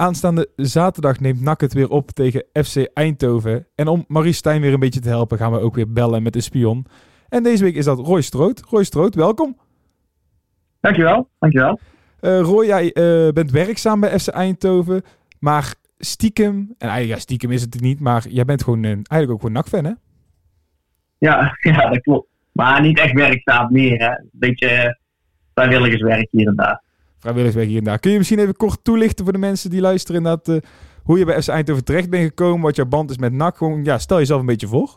Aanstaande zaterdag neemt NAC het weer op tegen FC Eindhoven. En om Marie Stijn weer een beetje te helpen gaan we ook weer bellen met de spion. En deze week is dat Roy Stroot. Roy Stroot, welkom. Dankjewel, dankjewel. Uh, Roy, jij uh, bent werkzaam bij FC Eindhoven, maar stiekem, en eigenlijk ja, stiekem is het niet, maar jij bent gewoon een, eigenlijk ook gewoon NAC-fan, hè? Ja, ja, dat klopt. Maar niet echt werkzaam meer, hè. Een beetje vrijwilligerswerk hier en daar. Vrijwilligerswerk hier en daar. Kun je misschien even kort toelichten voor de mensen die luisteren, dat, uh, hoe je bij FC Eindhoven terecht bent gekomen, wat jouw band is met NAC? Gewoon, ja, stel jezelf een beetje voor.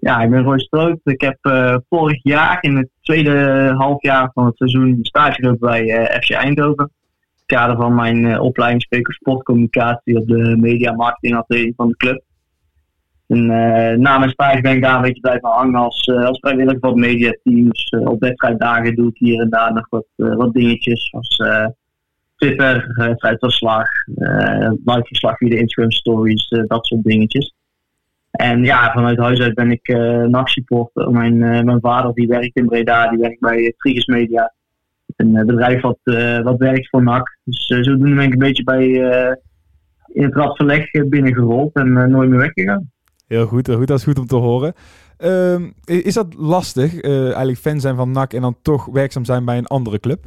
Ja, ik ben Roy Stroot. Ik heb uh, vorig jaar in het tweede halfjaar van het seizoen stage gelopen bij uh, FC Eindhoven. In het kader van mijn opleiding spreker sportcommunicatie op de media marketingafdeling van de club. En na mijn stage ben ik daar een beetje blijven hangen als, als vrijwilliger voor het mediateam. Dus op wedstrijddagen doe ik hier en daar nog wat, wat dingetjes. Zoals Twitter, wedstrijdverslag, live verslag via de Instagram stories, dat soort dingetjes. En ja, vanuit huis uit ben ik uh, nachtsupporter. Mijn, uh, mijn vader die werkt in Breda, die werkt bij Trigus Media. Een uh, bedrijf wat, wat werkt voor NAC. Dus zodoende ben ik een beetje bij in het radverleg binnengerold en nooit meer weggegaan. Heel goed, goed, dat is goed om te horen. Ehm, is dat lastig, eigenlijk fan zijn van NAC en dan toch werkzaam zijn bij een andere club?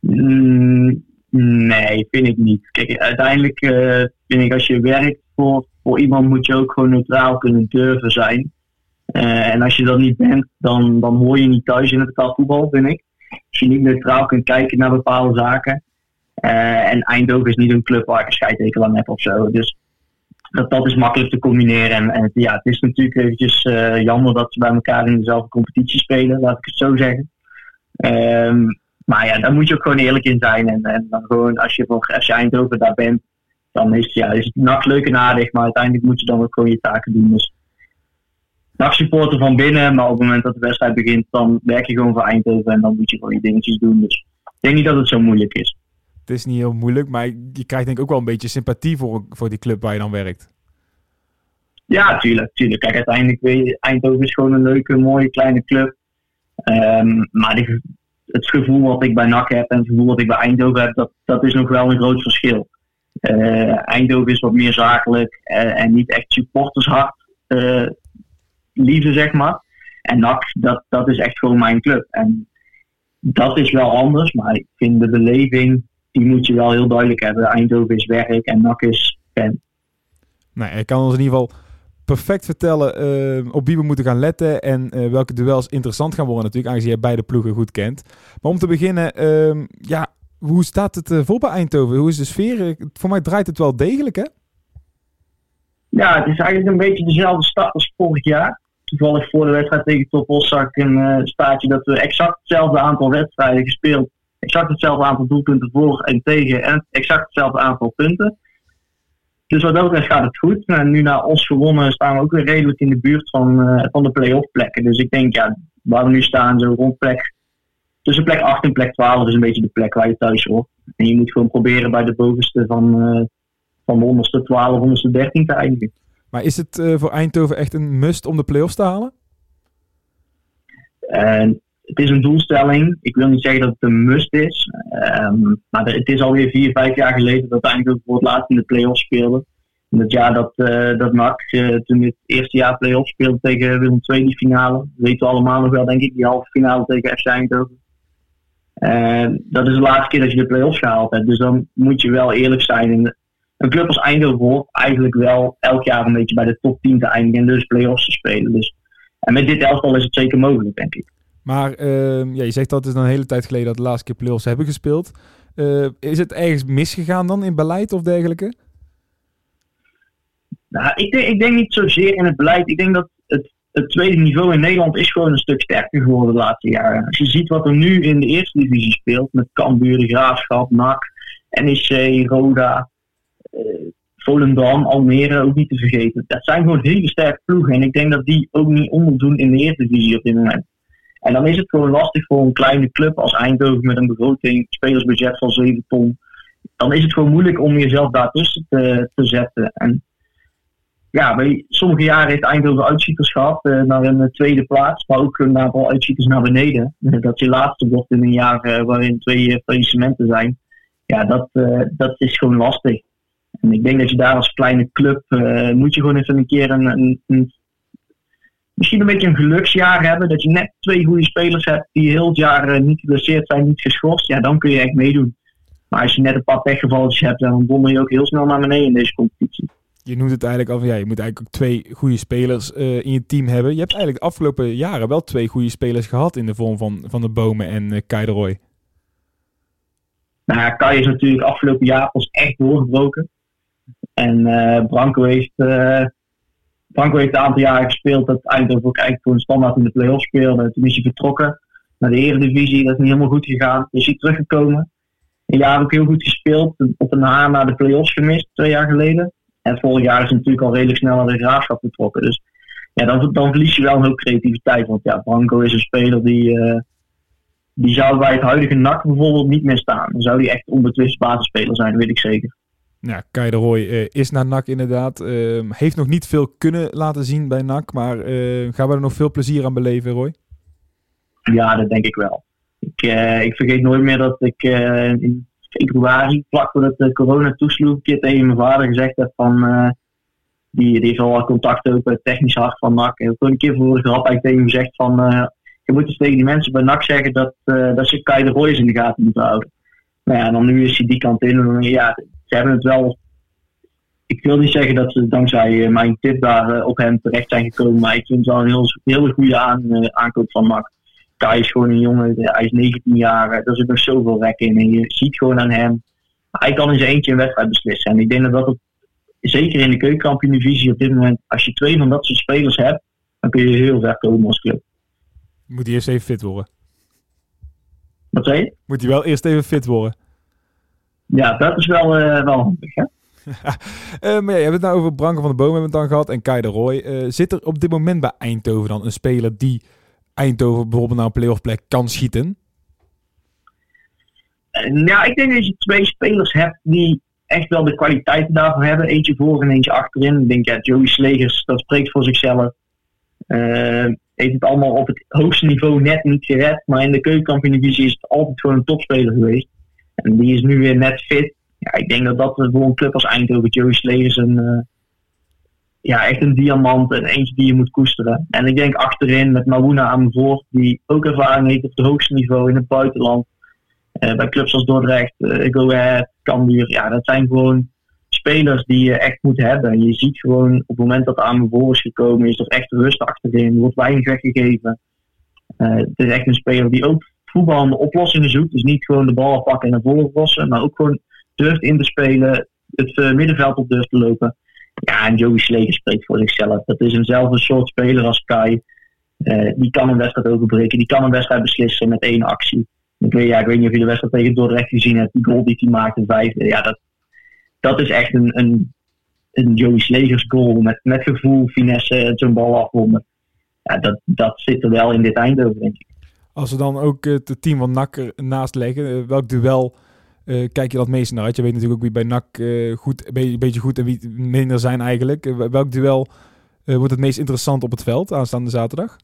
Mm, nee, vind ik niet. Kijk, uiteindelijk vind ik als je werkt voor voor iemand moet je ook gewoon neutraal kunnen durven zijn. Uh, en als je dat niet bent, dan, dan hoor je niet thuis in het voetbal, vind ik. Als je niet neutraal kunt kijken naar bepaalde zaken. En Eindhoven is niet een club waar ik een scheidtekel aan heb of zo. Dus dat, dat is makkelijk te combineren. En, en ja, het is natuurlijk eventjes uh, jammer dat ze bij elkaar in dezelfde competitie spelen, laat ik het zo zeggen. Um, maar ja, daar moet je ook gewoon eerlijk in zijn. En, en dan gewoon als je voor FC Eindhoven daar bent, dan is, ja, is het NAC leuk en aardig, maar uiteindelijk moet je dan ook gewoon je taken doen. Dus NAC supporter van binnen, maar op het moment dat de wedstrijd begint, dan werk je gewoon voor Eindhoven en dan moet je gewoon je dingetjes doen. Dus ik denk niet dat het zo moeilijk is. Het is niet heel moeilijk, maar je krijgt denk ik ook wel een beetje sympathie voor, voor die club waar je dan werkt. Ja, tuurlijk, tuurlijk. Kijk, uiteindelijk weet je, Eindhoven is gewoon een leuke, mooie, kleine club. Um, maar het gevoel wat ik bij NAC heb en het gevoel wat ik bij Eindhoven heb, dat, dat is nog wel een groot verschil. Uh, Eindhoven is wat meer zakelijk uh, en niet echt supportershart uh, liefde, zeg maar. En NAC, dat, dat is echt gewoon mijn club. En dat is wel anders, maar ik vind de beleving, die moet je wel heel duidelijk hebben. Eindhoven is werk en NAC is fan. Nee, ik kan ons in ieder geval perfect vertellen op wie we moeten gaan letten en welke duels interessant gaan worden natuurlijk, aangezien je beide ploegen goed kent. Maar om te beginnen, ehm, ja, hoe staat het uh, voor bij Eindhoven? Hoe is de sfeer? Voor mij draait het wel degelijk, hè? Ja, het is eigenlijk een beetje dezelfde start als vorig jaar. Toevallig voor de wedstrijd tegen Topos zag ik een staatje dat we exact hetzelfde aantal wedstrijden gespeeld. Exact hetzelfde aantal doelpunten voor en tegen en exact hetzelfde aantal punten. Dus wat dat betreft gaat het goed. En nu na ons gewonnen staan we ook weer redelijk in de buurt van, uh, van de play-off plekken. Dus ik denk, ja, waar we nu staan, zo rond plek tussen plek 8 en plek 12 is een beetje de plek waar je thuis hoort. En je moet gewoon proberen bij de bovenste van, uh, van de onderste 12, onderste 13 te eindigen. Maar is het uh, voor Eindhoven echt een must om de play-offs te halen? Het is een doelstelling. Ik wil niet zeggen dat het een must is. Um, maar het is alweer vier, vijf jaar geleden dat Eindhoven voor het laatst in de play-offs speelde. In het jaar dat, uh, dat NAC toen het eerste jaar play-offs speelde tegen Willem II die finale. Weten we allemaal nog wel, denk ik. Die halve finale tegen FC Eindhoven. En dat is de laatste keer dat je de play-offs gehaald hebt. Dus dan moet je wel eerlijk zijn. En een club als Eindhoven hoort eigenlijk wel elk jaar een beetje bij de top 10 te eindigen en dus play-offs te spelen. Dus, en met dit elftal is het zeker mogelijk, denk ik. Maar uh, ja, je zegt dat het is een hele tijd geleden dat de laatste keer play-offs hebben gespeeld. Uh, is het ergens misgegaan dan in beleid of dergelijke? Nou, ik denk, ik denk niet zozeer in het beleid. Ik denk dat het het tweede niveau in Nederland is gewoon een stuk sterker geworden de laatste jaren. Als je ziet wat er nu in de eerste divisie speelt, met Cambuur, Graafschap, NAC, NEC, Roda, uh, Volendam, Almere, ook niet te vergeten. Dat zijn gewoon hele sterke ploegen en ik denk dat die ook niet onderdoen in de eerste divisie op dit moment. En dan is het gewoon lastig voor een kleine club als Eindhoven met een begroting, spelersbudget van 7 ton. Dan is het gewoon moeilijk om jezelf daartussen te, te zetten. En ja, bij sommige jaren heeft Eindhoven uitschieters gehad uh, naar een eh, tweede plaats, maar ook een aantal uitschieters naar beneden. Uh, dat je laatste wordt in een jaar waarin twee faillissementen zijn. Ja, dat, dat is gewoon lastig. En ik denk dat je daar als kleine club moet je gewoon even een keer een, een misschien een beetje een geluksjaar hebben. Dat je net twee goede spelers hebt die heel het jaar niet geblesseerd zijn, niet geschorst. Ja, dan kun je echt meedoen. Maar als je net een paar pechgevalletjes hebt, dan donder je ook heel snel naar beneden in deze competitie. Je noemt het eigenlijk al van ja, je moet eigenlijk ook twee goede spelers uh, in je team hebben. Je hebt eigenlijk de afgelopen jaren wel twee goede spelers gehad in de vorm van, van de Bomen en uh, Kai de Roy. Nou ja, Kai is natuurlijk afgelopen jaar pas echt doorgebroken. En uh, Branco heeft Branco heeft een aantal jaren gespeeld dat Eindhoven ook eigenlijk voor een standaard in de play-off speelde. Toen is hij vertrokken naar de Eredivisie. Dat is niet helemaal goed gegaan. Is hij teruggekomen. Een jaar ook heel goed gespeeld. Op een haar naar de play-offs gemist, twee jaar geleden. En vorig jaar is hij natuurlijk al redelijk snel naar de graafschap vertrokken. Dus ja, dan, dan verlies je wel een hoop creativiteit. Want ja, Branco is een speler die, uh, die zou bij het huidige NAC bijvoorbeeld niet meer staan. Dan zou hij echt onbetwist basisspeler zijn, weet ik zeker. Ja, Kai de Roy uh, is naar NAC inderdaad. Uh, heeft nog niet veel kunnen laten zien bij NAC. Maar gaan we er nog veel plezier aan beleven, Roy? Ja, dat denk ik wel. Ik, ik vergeet nooit meer dat ik in februari, vlak voordat de corona toesloeg, een keer tegen mijn vader gezegd heb van... Die, die heeft al contact ook het technisch hart van NAC. En toen een keer voor de grap eigenlijk tegen hem gezegd van... Je moet dus tegen die mensen bij NAC zeggen dat, dat ze Kai de Roy's in de gaten moeten houden. Nou ja, en dan nu is hij die kant in. En ja, ze hebben het wel... Ik wil niet zeggen dat ze dankzij mijn tip daar op hem terecht zijn gekomen. Maar ik vind het wel een heel, heel goede aan, aankoop van NAC. Kai is gewoon een jongen, hij is 19 jaar, er zit nog zoveel rek in. En je ziet gewoon aan hem, hij kan in zijn eentje een wedstrijd beslissen. En ik denk dat dat, zeker in de keukenkampioen-divisie op dit moment, als je twee van dat soort spelers hebt, dan kun je heel ver komen als club. Moet hij eerst even fit worden? Wat zei je? Moet hij wel eerst even fit worden? Ja, dat is wel, uh, wel handig, hè? uh, maar ja, je hebt het nou over Branko van de Boom hebben we het dan gehad en Kai de Roy. Uh, zit er op dit moment bij Eindhoven dan een speler die Eindhoven bijvoorbeeld naar een playoff plek kan schieten? Ja, ik denk dat je twee spelers hebt die echt wel de kwaliteiten daarvoor hebben. Eentje voor en eentje achterin. Ik denk, ja, Joey Slegers, dat spreekt voor zichzelf. Uh, heeft het allemaal op het hoogste niveau net niet gered. Maar in de keukenkampioen-divisie is het altijd gewoon een topspeler geweest. En die is nu weer net fit. Ik denk dat dat voor een club als Eindhoven, Joey Slegers, een, uh, ja, echt een diamant en eentje die je moet koesteren. En ik denk achterin met Mauna aan voor, die ook ervaring heeft op het hoogste niveau in het buitenland. Uh, bij clubs als Dordrecht, uh, Go Ahead, Cambuur. Ja, dat zijn gewoon spelers die je echt moet hebben. En je ziet gewoon op het moment dat aan voor is gekomen, is er echt rust achterin. Er wordt weinig weggegeven. Uh, het is echt een speler die ook voetbal de oplossingen zoekt. Dus niet gewoon de bal pakken en naar voren lossen, maar ook gewoon durft in te spelen, het middenveld op durft te lopen. Ja, en Joey Sleger spreekt voor zichzelf. Dat is eenzelfde soort speler als Kai. Uh, die kan een wedstrijd overbreken. Die kan een wedstrijd beslissen met één actie. Ik weet, ja, ik weet niet of je de wedstrijd tegen Dordrecht gezien hebt. Die goal die hij maakte, vijfde. Ja, dat, dat is echt een, een, een Joey Slegers goal. Met, met gevoel, finesse, zo'n bal afronden. Ja, dat, dat zit er wel in dit Eindhoven, denk ik. Als we dan ook het team van NAC naast leggen. Eh, welk duel uh, kijk je dat meest naar uit? Je weet natuurlijk ook wie bij uh, goed, een beetje goed en wie minder zijn eigenlijk. Welk duel wordt het meest interessant op het veld aanstaande zaterdag?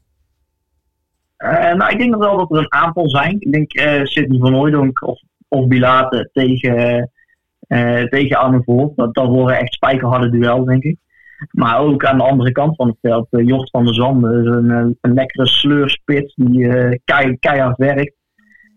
nou, ik denk wel dat er een aantal zijn. Ik denk Sidney van Hooydonk of, of tegen, tegen Arne. Dat, dat worden echt spijkerharde duel, denk ik. Maar ook aan de andere kant van het veld, Jort van der Zanden, een, een lekkere sleurspits die keihard werkt.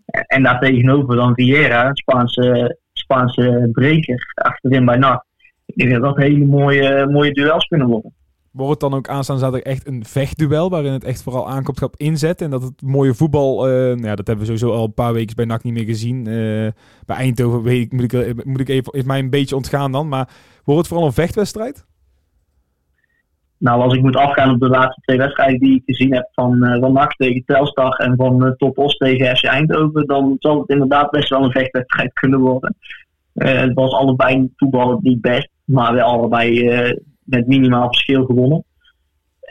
En daar tegenover dan Riera, Spaanse, Spaanse breker, achterin bij NAC. Ik denk dat dat hele mooie, mooie duels kunnen worden. Wordt het dan ook aanstaan zaterdag echt een vechtduel waarin het echt vooral aankomt op inzet en dat het mooie voetbal, nou ja, dat hebben we sowieso al een paar weken bij NAC niet meer gezien. Bij Eindhoven weet ik, moet, ik, moet ik even, is mij een beetje ontgaan dan, maar wordt het vooral een vechtwedstrijd? Nou, als ik moet afgaan op de laatste twee wedstrijden die ik gezien heb van, uh, van tegen Telstar en van uh, Top Os tegen FC Eindhoven, dan zal het inderdaad best wel een vechtwedstrijd kunnen worden. Uh, het was allebei voetballen niet best, maar wel allebei met minimaal verschil gewonnen.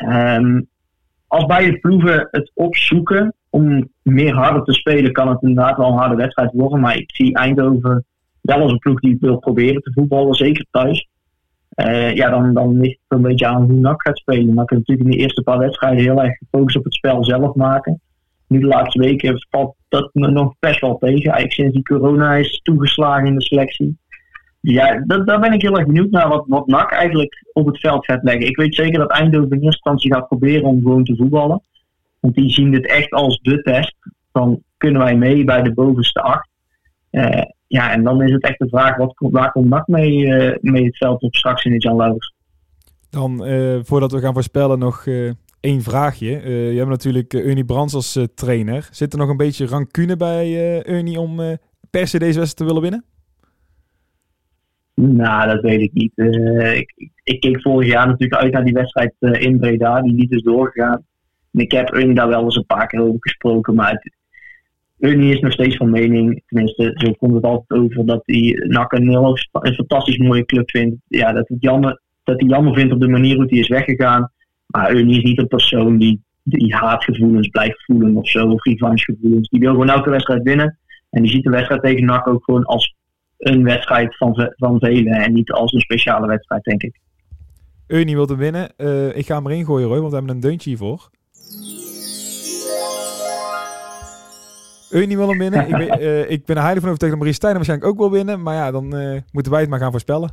Um, als beide ploegen het opzoeken om meer harder te spelen, kan het inderdaad wel een harde wedstrijd worden. Maar ik zie Eindhoven wel als een ploeg die wil proberen te voetballen, zeker thuis. Uh, ja, dan, dan ligt het een beetje aan hoe NAC gaat spelen. Maar kan natuurlijk in de eerste paar wedstrijden heel erg gefocust op het spel zelf maken. nu de laatste weken valt dat me nog best wel tegen. Eigenlijk sinds die corona is toegeslagen in de selectie. Ja, dat, daar ben ik heel erg benieuwd naar wat, wat NAC eigenlijk op het veld gaat leggen. Ik weet zeker dat Eindhoven in eerste instantie gaat proberen om gewoon te voetballen. Want die zien dit echt als de test. Dan kunnen wij mee bij de bovenste acht. Uh, ja, en dan is het echt de vraag, wat, waar komt NAC mee, uh, mee het veld op straks in de Jan Laurens? Dan, uh, voordat we gaan voorspellen, nog één vraagje. je hebt natuurlijk Ernie Brands als trainer. Zit er nog een beetje rancune bij Ernie om per se deze wedstrijd te willen winnen? Nou, dat weet ik niet. ik, ik, keek vorig jaar natuurlijk uit naar die wedstrijd in Breda, die niet is doorgegaan. En ik heb Ernie daar wel eens een paar keer over gesproken, maar het, Ernie is nog steeds van mening, tenminste, zo komt het altijd over, dat hij NAC een, heel, een fantastisch mooie club vindt. Ja, dat, het jammer, dat hij jammer vindt op de manier hoe hij is weggegaan. Maar Ernie is niet een persoon die, die haatgevoelens blijft voelen of zo, of revanchegevoelens. Die wil gewoon elke wedstrijd winnen. En die ziet de wedstrijd tegen NAC ook gewoon als een wedstrijd van, van velen en niet als een speciale wedstrijd, denk ik. Ernie wil hem winnen. Uh, ik ga hem erin gooien, Roy, want we hebben een deuntje hiervoor. Eunie wil hem winnen. ik, ben, uh, ik ben er heilig van overtuigd dat Marie Stijn waarschijnlijk ook wil winnen. Maar ja, dan uh, moeten wij het maar gaan voorspellen.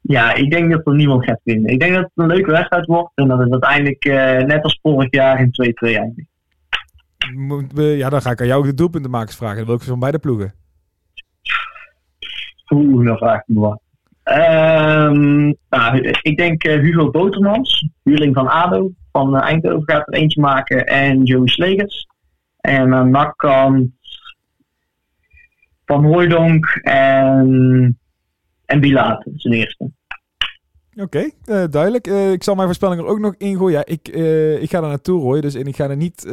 Ja, ik denk dat er niemand gaat winnen. Ik denk dat het een leuke wedstrijd wordt. En dat het uiteindelijk uh, net als vorig jaar in 2-2 eindigt. Ja, dan ga ik aan jou ook de doelpuntenmakers vragen. Dan wil ik ze van beide ploegen. Oeh, dan vraag ik me wat. Um, nou, ik denk Hugo Botermans, huurling van ADO, van Eindhoven gaat er eentje maken. En Joey Slegers. En aan nakkant Van Hooydonk en, en Bilaat, zijn eerste. Oké, eh, duidelijk. Uh, ik zal mijn voorspelling er ook nog ingooien. Ja, ik, uh, ik ga er naartoe, Roy. Dus en ik ga er niet...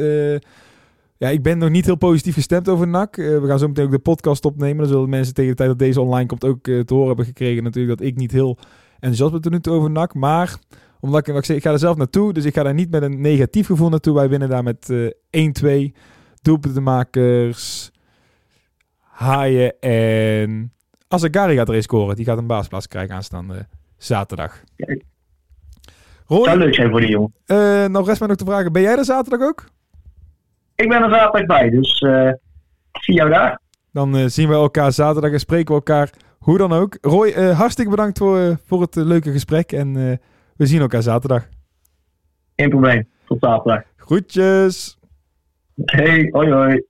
ja, ik ben nog niet heel positief gestemd over NAC. we gaan zo meteen ook de podcast opnemen. Dan zullen mensen tegen de tijd dat deze online komt ook te horen hebben gekregen natuurlijk... dat ik niet heel enthousiast ben tot nu over NAC. Maar omdat ik, ik, zeg, ik ga er zelf naartoe. Dus ik ga daar niet met een negatief gevoel naartoe. Wij winnen daar met 1-2 doelpuntenmakers, Haaien en Azagari gaat erin scoren. Die gaat een baasplaats krijgen aanstaande zaterdag. Roy, Zou leuk zijn voor die jongen. Uh, nou rest mij nog te vragen, ben jij er zaterdag ook? Ik ben er zaterdag bij, dus uh, zie jou daar. Dan uh, zien we elkaar zaterdag en spreken we elkaar hoe dan ook. Roy, hartstikke bedankt voor, voor het leuke gesprek en we zien elkaar zaterdag. Geen probleem, tot zaterdag. Groetjes. Hey, oi, oi.